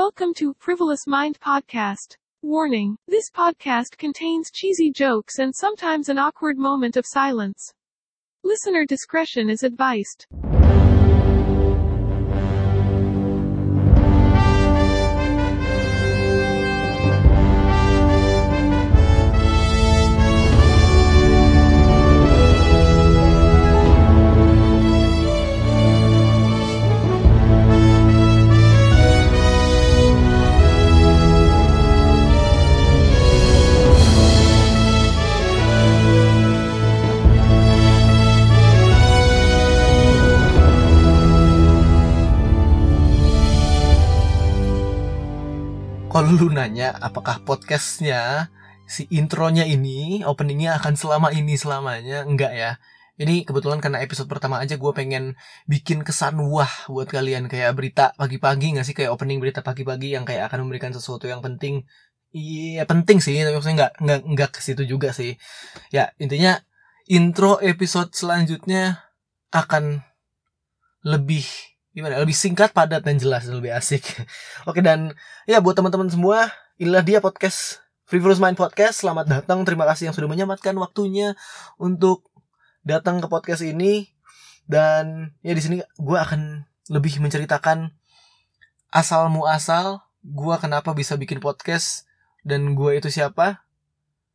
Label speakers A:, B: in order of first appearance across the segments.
A: Welcome to Frivolous Mind Podcast. Warning this podcast contains cheesy jokes and sometimes an awkward moment of silence. Listener discretion is advised.
B: Kalau lu nanya apakah podcastnya si intronya ini openingnya akan selama ini selamanya? Enggak ya. Ini kebetulan karena episode pertama aja gue pengen bikin kesan wah buat kalian. Kayak berita pagi-pagi nggak sih? Kayak opening berita pagi-pagi yang kayak akan memberikan sesuatu yang penting. Iya penting sih tapi maksudnya nggak nggak nggak ke situ juga sih. Ya intinya intro episode selanjutnya akan lebih gimana? Lebih singkat padat dan jelas lebih asik. Oke dan ya buat teman-teman semua inilah dia podcast Frivolous Mind Podcast. Selamat datang. Terima kasih yang sudah menyempatkan waktunya untuk datang ke podcast ini. Dan ya di sini gue akan lebih menceritakan asal muasal gue kenapa bisa bikin podcast dan gue itu siapa.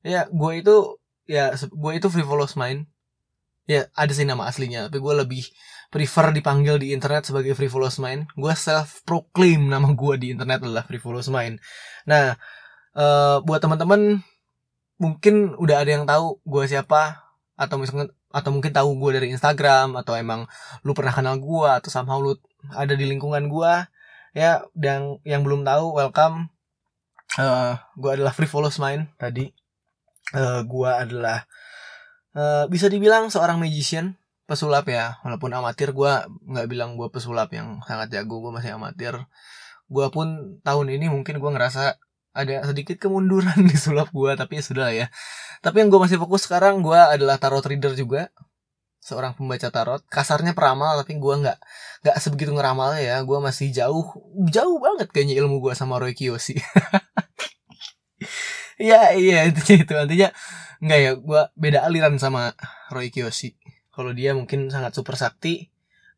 B: Ya gue itu ya gue itu Frivolous Mind. Ya ada sih nama aslinya tapi gue lebih prefer dipanggil di internet sebagai frivolous mind. Gue self proclaim nama gue di internet adalah frivolous mind. Nah uh, buat teman-teman mungkin udah ada yang tahu gue siapa atau misalnya atau mungkin tahu gue dari Instagram atau emang lu pernah kenal gue atau somehow lu ada di lingkungan gue ya dan yang belum tahu welcome. Uh, eh, gue adalah frivolous mind. Tadi. Uh, gue adalah uh, bisa dibilang seorang magician pesulap ya. Walaupun amatir gue nggak bilang gue pesulap yang sangat jago gue masih amatir. Gue pun tahun ini mungkin gue ngerasa ada sedikit kemunduran di sulap gue tapi ya sudah ya. Tapi yang gue masih fokus sekarang gue adalah tarot reader juga. Seorang pembaca tarot. Kasarnya peramal tapi gue nggak nggak sebegitu ngeramal ya. Gue masih jauh jauh banget kayaknya ilmu gue sama Roy Kiyoshi. Iya iya itu itu. Artinya nggak ya gue beda aliran sama Roy Kiyoshi kalau dia mungkin sangat super sakti.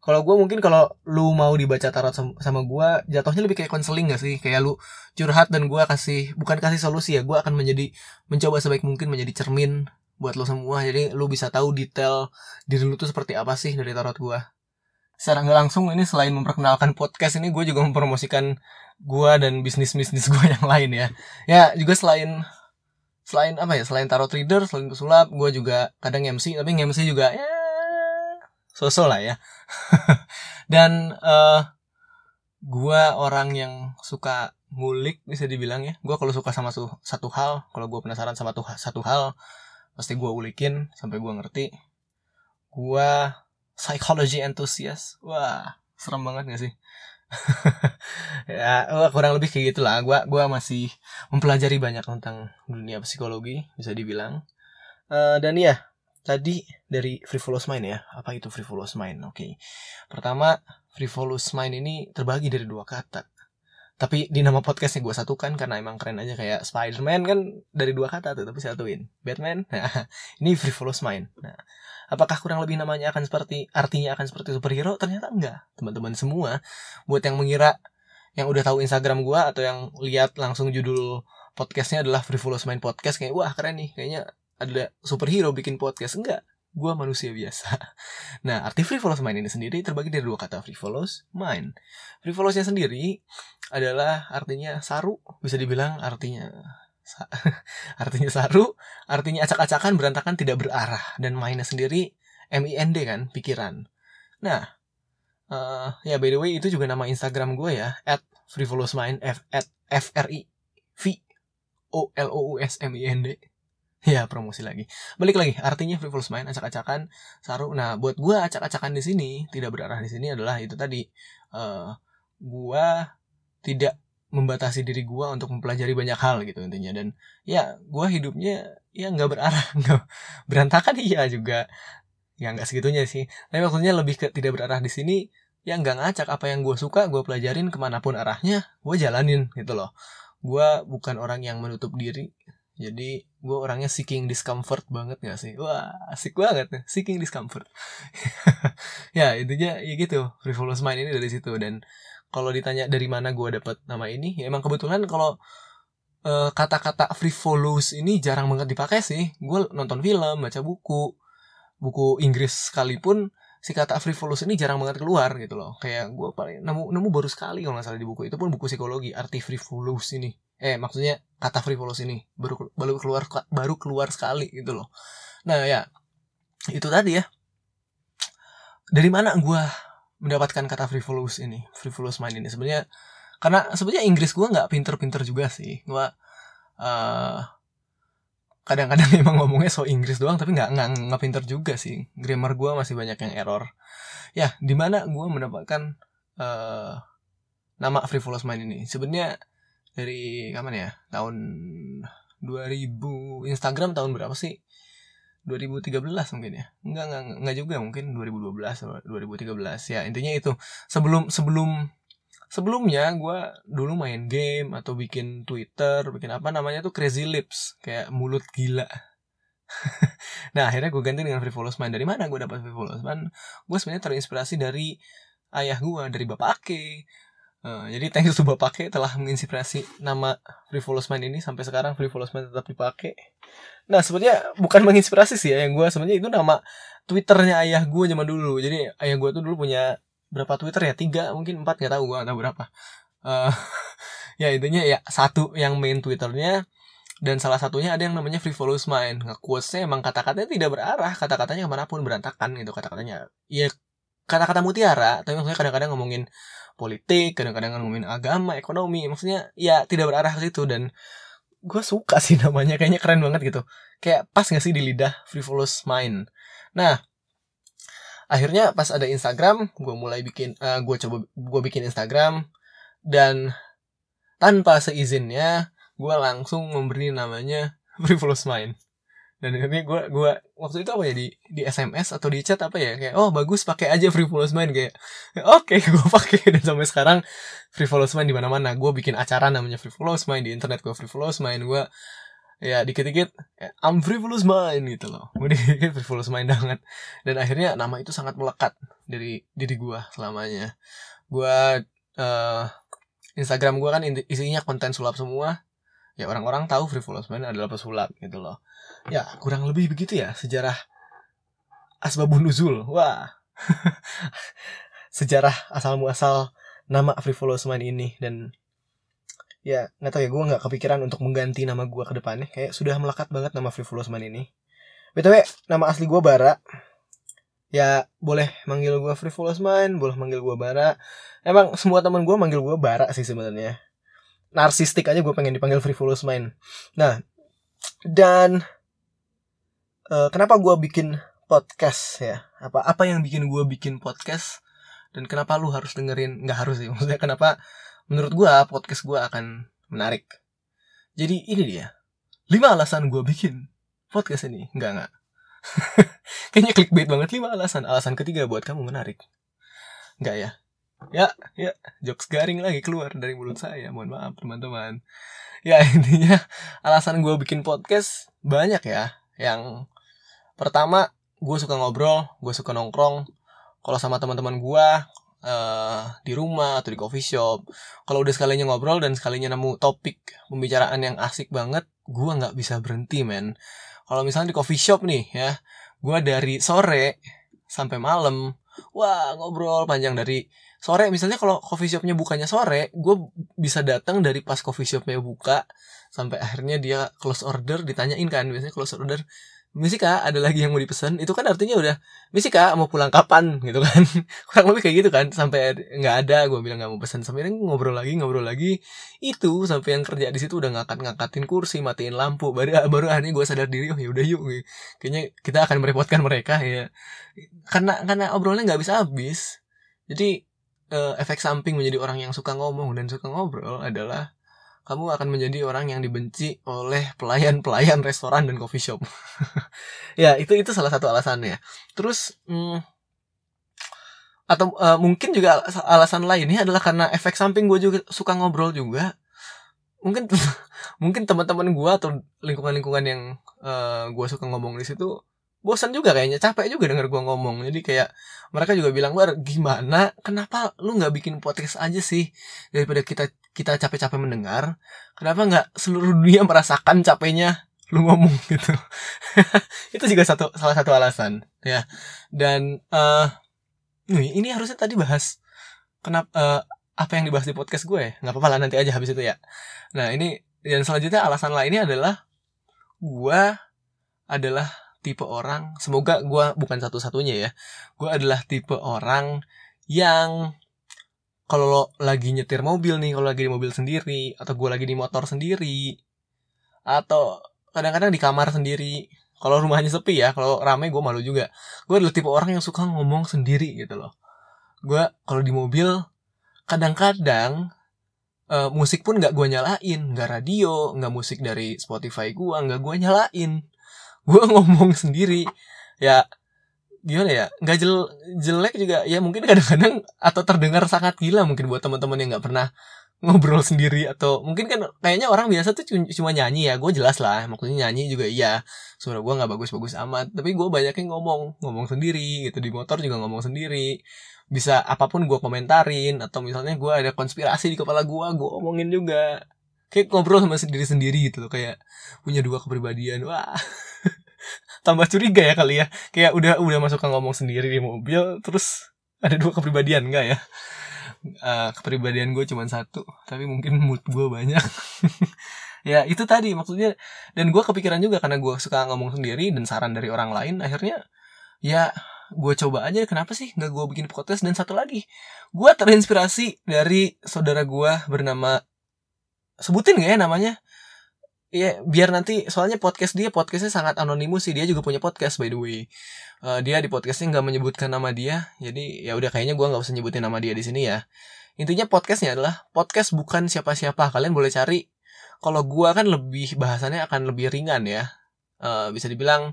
B: Kalau gue mungkin kalau lu mau dibaca tarot sama, sama gue jatuhnya lebih kayak konseling gak sih? Kayak lu curhat dan gue kasih bukan kasih solusi ya gue akan menjadi mencoba sebaik mungkin menjadi cermin buat lo semua. Jadi lu bisa tahu detail diri lu tuh seperti apa sih dari tarot gue secara nggak langsung ini selain memperkenalkan podcast ini gue juga mempromosikan gue dan bisnis bisnis gue yang lain ya. Ya juga selain selain apa ya? Selain tarot reader selain pesulap gue juga kadang MC tapi MC juga ya sosok lah ya. Dan uh, gua orang yang suka ngulik bisa dibilang ya. Gua kalau suka sama su satu hal kalau gua penasaran sama tuh satu hal pasti gua ulikin sampai gua ngerti. Gua psychology enthusiast. Wah serem banget gak sih? Ya kurang lebih kayak gitulah. Gua gua masih mempelajari banyak tentang dunia psikologi bisa dibilang. Uh, dan ya tadi dari frivolous mind ya. Apa itu frivolous mind? Oke. Okay. Pertama, frivolous mind ini terbagi dari dua kata. Tapi di nama podcastnya gue satukan karena emang keren aja kayak Spider-Man kan dari dua kata tuh tapi satuin. Batman, nah ini frivolous mind. Nah, apakah kurang lebih namanya akan seperti artinya akan seperti superhero? Ternyata enggak, teman-teman semua. Buat yang mengira yang udah tahu Instagram gue atau yang lihat langsung judul podcastnya adalah frivolous mind podcast kayak wah keren nih kayaknya ada superhero bikin podcast? Enggak. Gue manusia biasa. Nah arti frivolous mind ini sendiri terbagi dari dua kata frivolous mind frivolousnya sendiri adalah artinya saru bisa dibilang artinya artinya saru artinya acak-acakan berantakan tidak berarah. Dan mainnya sendiri mind kan pikiran. Nah uh, ya by the way itu juga nama instagram gue ya at frivolous mind f at f r i v o l o u s m i n d Ya promosi lagi. Balik lagi, artinya frivolous mind, acak-acakan, saru. Nah, buat gue acak-acakan di sini tidak berarah di sini adalah itu tadi. Uh, gua tidak membatasi diri gue untuk mempelajari banyak hal gitu intinya dan ya gue hidupnya ya nggak berarah nggak berantakan iya juga ya nggak segitunya sih tapi maksudnya lebih ke tidak berarah di sini yang nggak ngacak apa yang gue suka gue pelajarin ke mana pun arahnya gue jalanin gitu loh gue bukan orang yang menutup diri jadi gue orangnya seeking discomfort banget gak sih? Wah asik banget nih seeking discomfort. Ya intinya ya gitu frivolous mind ini dari situ. Dan kalau ditanya dari mana gue dapat nama ini ya emang kebetulan kalau uh, kata-kata frivolous ini jarang banget dipakai sih. Gue nonton film baca buku buku Inggris sekalipun si kata frivolous ini jarang banget keluar gitu loh. Kayak gue paling nemu nemu baru sekali kalau nggak salah di buku. Itu pun buku psikologi arti frivolous ini. Eh maksudnya kata frivolous ini baru baru keluar baru keluar sekali gitu loh. Nah ya itu tadi ya. Dari mana gue mendapatkan kata frivolous ini frivolous mind ini? Sebenarnya karena sebenarnya Inggris gue nggak pinter-pinter juga sih. Gue uh, kadang-kadang emang ngomongnya so Inggris doang tapi nggak nggak nggak pinter juga sih. Grammar gue masih banyak yang error. Ya di mana gue mendapatkan uh, nama frivolous mind ini? Sebenarnya dari kapan ya? Tahun 2000 Instagram tahun berapa sih? 2013 mungkin ya? Enggak enggak enggak juga mungkin 2012 atau 2013 ya intinya itu. Sebelum sebelum sebelumnya gue dulu main game atau bikin Twitter, bikin apa namanya tuh Crazy Lips, kayak mulut gila. nah akhirnya gue ganti dengan Frivolous Mind. Dari mana gue dapat Frivolous Mind? Gue sebenarnya terinspirasi dari ayah gue, dari bapak Ake. Uh, jadi thanks to bapak Ake telah menginspirasi nama Frivolous Mind ini sampai sekarang Frivolous Mind tetap dipakai. Nah sebenarnya bukan menginspirasi sih ya yang gue sebenarnya itu nama Twitternya ayah gue zaman dulu. Jadi ayah gue tuh dulu punya berapa Twitter ya? Tiga mungkin empat nggak tahu gue atau berapa. Uh, ya intinya ya satu yang main Twitternya dan salah satunya ada yang namanya frivolous mind. Nge-quotesnya emang kata-katanya tidak berarah kata-katanya ke mana pun berantakan gitu kata-katanya. Ya kata-kata mutiara tapi maksudnya kadang-kadang ngomongin politik kadang-kadang ngomongin agama ekonomi maksudnya ya tidak berarah ke situ dan gue suka sih namanya kayaknya keren banget gitu. Kayak pas gak sih di lidah frivolous mind? Nah akhirnya pas ada Instagram gue mulai bikin uh, eh, gue coba gue bikin Instagram. Dan tanpa seizinnya gue langsung memberi namanya Frivolous Mind dan akhirnya gue gue waktu itu apa ya di di SMS atau di chat apa ya kayak oh bagus pakai aja Frivolous Mind kayak oke okay, gue pakai. Dan sampai sekarang Frivolous Mind di mana mana gue bikin acara namanya Frivolous Mind di internet gue Frivolous Mind gue ya dikit-dikit ya, I'm frivolous mind gitu loh. Gue dikit frivolous mind banget. Dan akhirnya nama itu sangat melekat dari diri gue selamanya. Gue uh, Instagram gue kan isinya konten sulap semua. Ya orang-orang tahu frivolous mind adalah pesulap gitu loh. Ya kurang lebih begitu ya sejarah asbabun nuzul. Wah. Sejarah asal muasal nama frivolous mind ini dan ya nggak tahu ya gue nggak kepikiran untuk mengganti nama gue ke depannya. Kayak sudah melekat banget nama Frivolous Man ini. Btw nama asli gue Bara. Ya boleh manggil gue Frivolous Man boleh manggil gue Bara. Emang semua teman gue manggil gue Bara sih sebenarnya. Narsistik aja gue pengen dipanggil Frivolous Mind nah dan uh, kenapa gue bikin podcast ya? Apa apa yang bikin gue bikin podcast? Dan kenapa lu harus dengerin? Nggak harus sih maksudnya kenapa menurut gue podcast gue akan menarik. Jadi ini dia. 5 alasan gue bikin podcast ini. Enggak, enggak. Kayaknya clickbait banget 5 alasan. Alasan ketiga buat kamu menarik. Enggak ya? Ya, ya, jokes garing lagi keluar dari mulut saya. Mohon maaf teman-teman. Ya intinya alasan gue bikin podcast banyak ya. Yang pertama gue suka ngobrol, gue suka nongkrong. Kalau sama teman-teman gue, uh, di rumah atau di coffee shop. Kalau udah sekalinya ngobrol dan sekalinya nemu topik pembicaraan yang asik banget gue nggak bisa berhenti men. Kalau misalnya di coffee shop nih ya gue dari sore sampai malam wah ngobrol panjang dari sore. Misalnya kalau coffee shopnya bukanya sore gue bisa datang dari pas coffee shopnya buka sampai akhirnya dia close order ditanyain kan biasanya close order misi kak ada lagi yang mau dipesan? Itu kan artinya udah misi kak mau pulang kapan? gitu kan. Kurang lebih kayak gitu kan sampai nggak ada gue bilang nggak mau pesan. Sampai ngobrol lagi ngobrol lagi. Itu sampai yang kerja di situ udah ngangkat ngangkatin kursi matiin lampu. Baru baru akhirnya gue sadar diri oh ya udah yuk kayaknya kita akan merepotkan mereka ya. Karena karena obrolnya nggak bisa habis. Jadi uh, efek samping menjadi orang yang suka ngomong dan suka ngobrol adalah kamu akan menjadi orang yang dibenci oleh pelayan-pelayan restoran dan coffee shop. ya, itu itu salah satu alasannya. Terus hmm, atau uh, mungkin juga alasan lainnya adalah karena efek samping gue juga suka ngobrol juga mungkin mungkin teman-teman gue atau lingkungan-lingkungan yang uh, gue suka ngomong di situ bosan juga kayaknya capek juga denger gue ngomong. Jadi kayak mereka juga bilang bar gimana? Kenapa lu nggak bikin podcast aja sih? Daripada kita kita capek-capek mendengar kenapa nggak seluruh dunia merasakan capeknya lu ngomong gitu? Itu juga satu salah satu alasan ya. Dan uh, ini harusnya tadi bahas kenapa uh, apa yang dibahas di podcast gue nggak apa-apa lah nanti aja habis itu ya. Nah ini dan selanjutnya alasan lainnya adalah gue adalah tipe orang semoga gue bukan satu-satunya ya. Gue adalah tipe orang yang kalau lagi nyetir mobil nih kalau lagi di mobil sendiri atau gue lagi di motor sendiri atau kadang-kadang di kamar sendiri kalau rumahnya sepi ya kalau ramai gue malu juga. Gue adalah tipe orang yang suka ngomong sendiri gitu loh. Gue kalau di mobil kadang-kadang uh, musik pun nggak gue nyalain. Nggak radio nggak musik dari Spotify gue nggak gue nyalain gue ngomong sendiri. Ya gimana ya? Nggak jel jelek juga. Ya mungkin kadang-kadang atau terdengar sangat gila mungkin buat teman-teman yang nggak pernah ngobrol sendiri atau mungkin kan kayaknya orang biasa tuh cuma nyanyi ya. Gue jelas lah maksudnya nyanyi juga iya. Suara gue nggak bagus-bagus amat. Tapi gue banyak yang ngomong ngomong sendiri gitu. Di motor juga ngomong sendiri. Bisa apa pun gue komentarin atau misalnya gue ada konspirasi di kepala gue gue omongin juga. Kayak ngobrol sama sendiri sendiri gitu loh kayak punya dua kepribadian. Wah tambah curiga ya kali ya. Kayak udah udah masuk ke ngomong sendiri di mobil terus ada dua kepribadian enggak ya? Uh, kepribadian gue cuma satu tapi mungkin mood gue banyak. Ya itu tadi maksudnya. Dan gue kepikiran juga karena gue suka ngomong sendiri dan saran dari orang lain akhirnya ya gue coba aja kenapa sih nggak gue bikin podcast dan satu lagi. Gue terinspirasi dari saudara gue bernama sebutin gak ya namanya Iya, biar nanti soalnya podcast dia podcastnya sangat anonimus sih. Dia juga punya podcast by the way. Uh, dia di podcastnya nggak menyebutkan nama dia, jadi ya udah kayaknya gue nggak usah nyebutin nama dia di sini ya. Intinya podcastnya adalah podcast bukan siapa-siapa. Kalian boleh cari. Kalau gue kan lebih bahasannya akan lebih ringan ya. Uh, bisa dibilang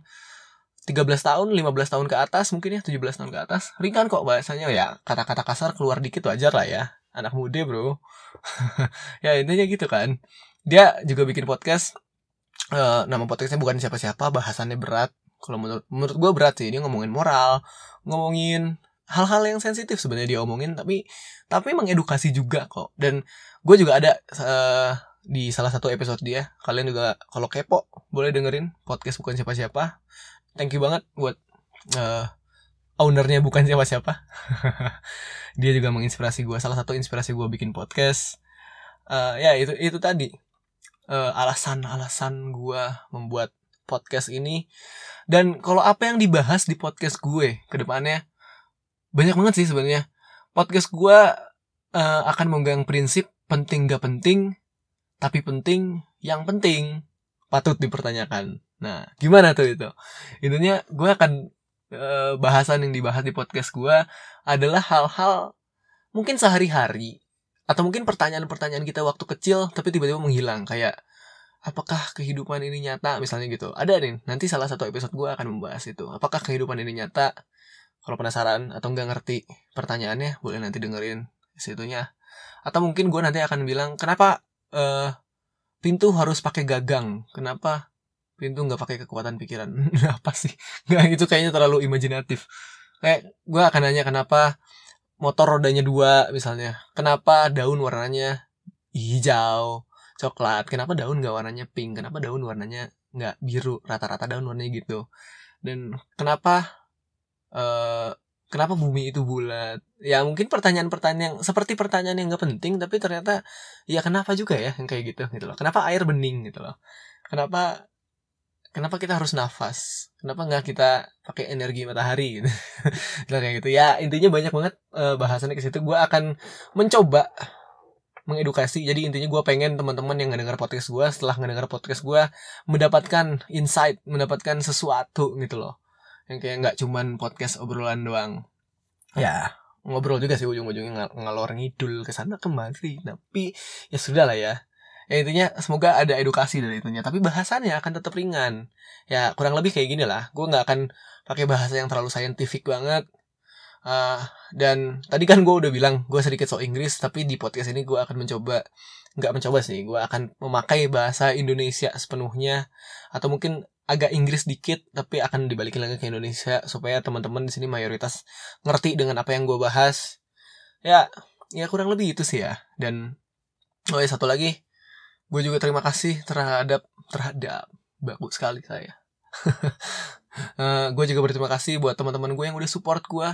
B: 13 tahun, 15 tahun ke atas mungkin ya, 17 tahun ke atas. Ringan kok bahasanya ya. Kata-kata kasar keluar dikit wajar lah ya. Anak muda bro. ya intinya gitu kan dia juga bikin podcast. Uh, nama podcastnya bukan siapa-siapa bahasannya berat. Kalau menurut menurut gue berat sih dia ngomongin moral ngomongin hal-hal yang sensitif sebenarnya dia omongin tapi tapi mengedukasi juga kok. Dan gue juga ada uh, di salah satu episode dia. Kalian juga kalau kepo boleh dengerin podcast bukan siapa-siapa. Thank you banget buat uh, ownernya bukan siapa-siapa. Dia juga menginspirasi gue salah satu inspirasi gue bikin podcast. Uh, ya itu itu tadi uh, alasan-alasan gue membuat podcast ini. Dan kalau apa yang dibahas di podcast gue ke depannya banyak banget sih sebenarnya. Podcast gue uh, akan memegang prinsip penting gak penting tapi penting yang penting. Patut dipertanyakan. Nah gimana tuh itu? Intinya gue akan uh, bahasan yang dibahas di podcast gue adalah hal-hal mungkin sehari-hari atau mungkin pertanyaan-pertanyaan kita waktu kecil tapi tiba-tiba menghilang kayak apakah kehidupan ini nyata? Misalnya gitu. Ada nih nanti salah satu episode gue akan membahas itu. Apakah kehidupan ini nyata? Kalau penasaran atau nggak ngerti pertanyaannya boleh nanti dengerin situnya. Atau mungkin gue nanti akan bilang kenapa uh, pintu harus pakai gagang? Kenapa pintu nggak pakai kekuatan pikiran? Apa sih? Nggak itu kayaknya terlalu imajinatif. Kayak gue akan nanya kenapa motor rodanya dua misalnya. Kenapa daun warnanya hijau coklat? Kenapa daun nggak warnanya pink? Kenapa daun warnanya nggak biru? Rata-rata daun warnanya gitu. Dan kenapa uh, kenapa bumi itu bulat? Ya mungkin pertanyaan-pertanyaan yang seperti pertanyaan yang nggak penting tapi ternyata ya kenapa juga ya yang kayak gitu gitu loh. Kenapa air bening gitu loh. Kenapa kenapa kita harus nafas? Kenapa nggak kita pakai energi matahari gitu? Kayak gitu. Ya intinya banyak banget uh, bahasannya ke situ. Gue akan mencoba mengedukasi. Jadi intinya gue pengen teman-teman yang ngedenger podcast gue setelah ngedenger podcast gue mendapatkan insight mendapatkan sesuatu gitu loh. Yang kayak nggak cuman podcast obrolan doang. Ya ngobrol juga sih ujung-ujungnya ng ngalor ngidul ke sana kemari. Tapi ya sudah lah ya ya intinya semoga ada edukasi dari itunya. Tapi bahasannya akan tetap ringan. Ya kurang lebih kayak gini lah. Gue nggak akan pakai bahasa yang terlalu saintifik banget. Uh, dan tadi kan gue udah bilang gue sedikit so Inggris tapi di podcast ini gue akan mencoba nggak mencoba sih gue akan memakai bahasa Indonesia sepenuhnya. Atau mungkin agak Inggris dikit tapi akan dibalikin lagi ke Indonesia supaya teman-teman di sini mayoritas ngerti dengan apa yang gue bahas. Ya ya kurang lebih itu sih ya. Dan oh ya satu lagi gue juga terima kasih terhadap terhadap bagus sekali saya. Uh, eh, gue juga berterima kasih buat teman-teman gue yang udah support gue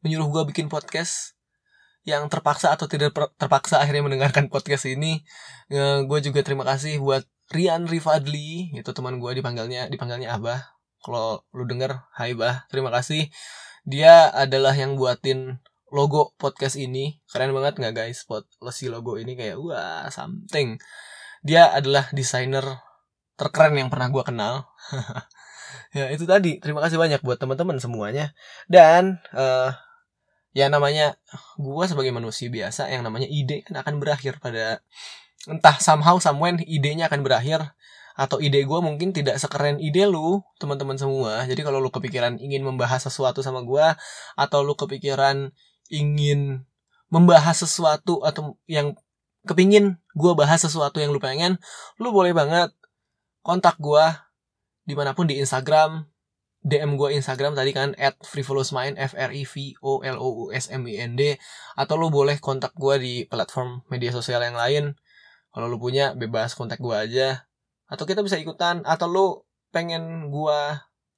B: menyuruh gue bikin podcast yang terpaksa atau tidak terpaksa akhirnya mendengarkan podcast ini. Uh, gue juga terima kasih buat Rian Rifadli itu teman gue dipanggilnya dipanggilnya Abah. Kalau lu denger Hai Bah terima kasih. Dia adalah yang buatin logo podcast ini. Keren banget nggak guys spot si logo ini kayak wah something dia adalah desainer terkeren yang pernah gue kenal. Ya itu tadi. Terima kasih banyak buat teman-teman semuanya. Dan uh, ya namanya gue sebagai manusia biasa yang namanya ide kan akan berakhir pada entah somehow somewhen idenya akan berakhir. Atau ide gue mungkin tidak sekeren ide lu teman-teman semua. Jadi kalau lu kepikiran ingin membahas sesuatu sama gue atau lu kepikiran ingin membahas sesuatu atau yang kepingin gue bahas sesuatu yang lu pengen lu boleh banget kontak gue di mana pun di Instagram. DM gue Instagram tadi kan at frivolousmind F R I V O L O U S M I N D. Atau lu boleh kontak gue di platform media sosial yang lain. Kalau lu punya bebas kontak gue aja. Atau kita bisa ikutan. Atau lu pengen gue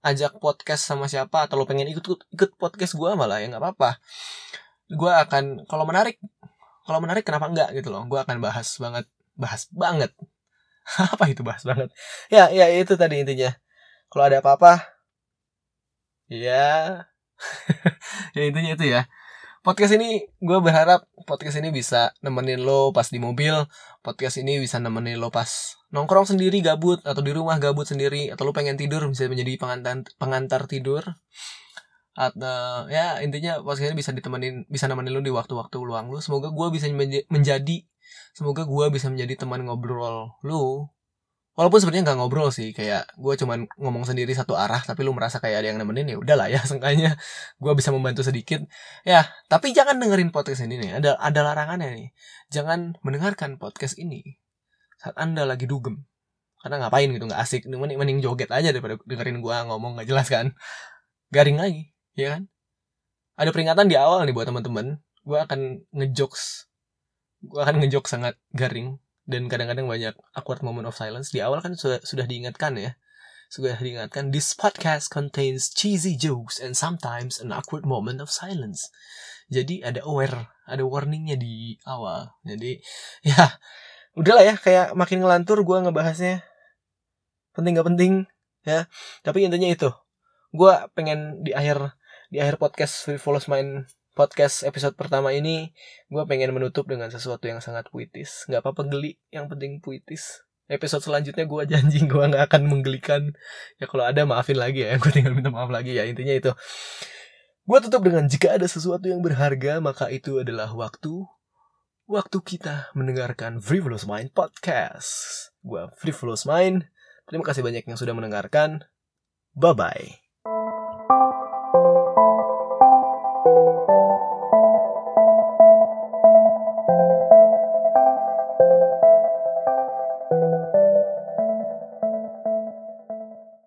B: ajak podcast sama siapa atau lu pengen ikut ikut podcast gue malah ya nggak apa-apa. Gue akan kalau menarik kalau menarik kenapa enggak gitu loh. Gue akan bahas banget bahas banget. Apa itu bahas banget? Ya ya itu tadi intinya. Kalau ada apa-apa ya ya intinya itu ya. Podcast ini gue berharap podcast ini bisa nemenin lo pas di mobil. Podcast ini bisa nemenin lo pas nongkrong sendiri gabut atau di rumah gabut sendiri atau lo pengen tidur bisa menjadi pengantar pengantar tidur atau ya intinya podcast ini bisa ditemenin bisa nemenin lo di waktu-waktu luang lo semoga gue bisa menjadi semoga gue bisa menjadi teman ngobrol lo walaupun sebenarnya nggak ngobrol sih kayak gue cuman ngomong sendiri satu arah tapi lu merasa kayak ada yang nemenin ya udahlah ya seenggaknya gue bisa membantu sedikit. Ya tapi jangan dengerin podcast ini nih ada ada larangannya nih. Jangan mendengarkan podcast ini saat anda lagi dugem. Karena ngapain gitu nggak asik. Mending, mending joget aja daripada dengerin gue ngomong nggak jelas kan. Garing lagi ya kan? Ada peringatan di awal nih buat teman-teman gue akan ngejokes. Gue akan ngejokes sangat garing. Dan kadang-kadang banyak awkward moment of silence. Di awal kan sudah sudah diingatkan ya. Sudah diingatkan this podcast contains cheesy jokes and sometimes an awkward moment of silence. Jadi ada aware ada warningnya di awal. Jadi ya udahlah ya kayak makin ngelantur gue ngebahasnya. Penting gak penting ya. Tapi intinya itu. Gue pengen di akhir di akhir podcast Follows Mind podcast episode pertama ini gue pengen menutup dengan sesuatu yang sangat puitis. Nggak apa-apa geli yang penting puitis. Episode selanjutnya gue janji gue nggak akan menggelikan. Ya kalau ada maafin lagi ya. Gue tinggal minta maaf lagi ya. Intinya itu. Gue tutup dengan jika ada sesuatu yang berharga maka itu adalah waktu waktu kita mendengarkan Frivolous Mind Podcast. Gue Frivolous Mind terima kasih banyak yang sudah mendengarkan. Bye bye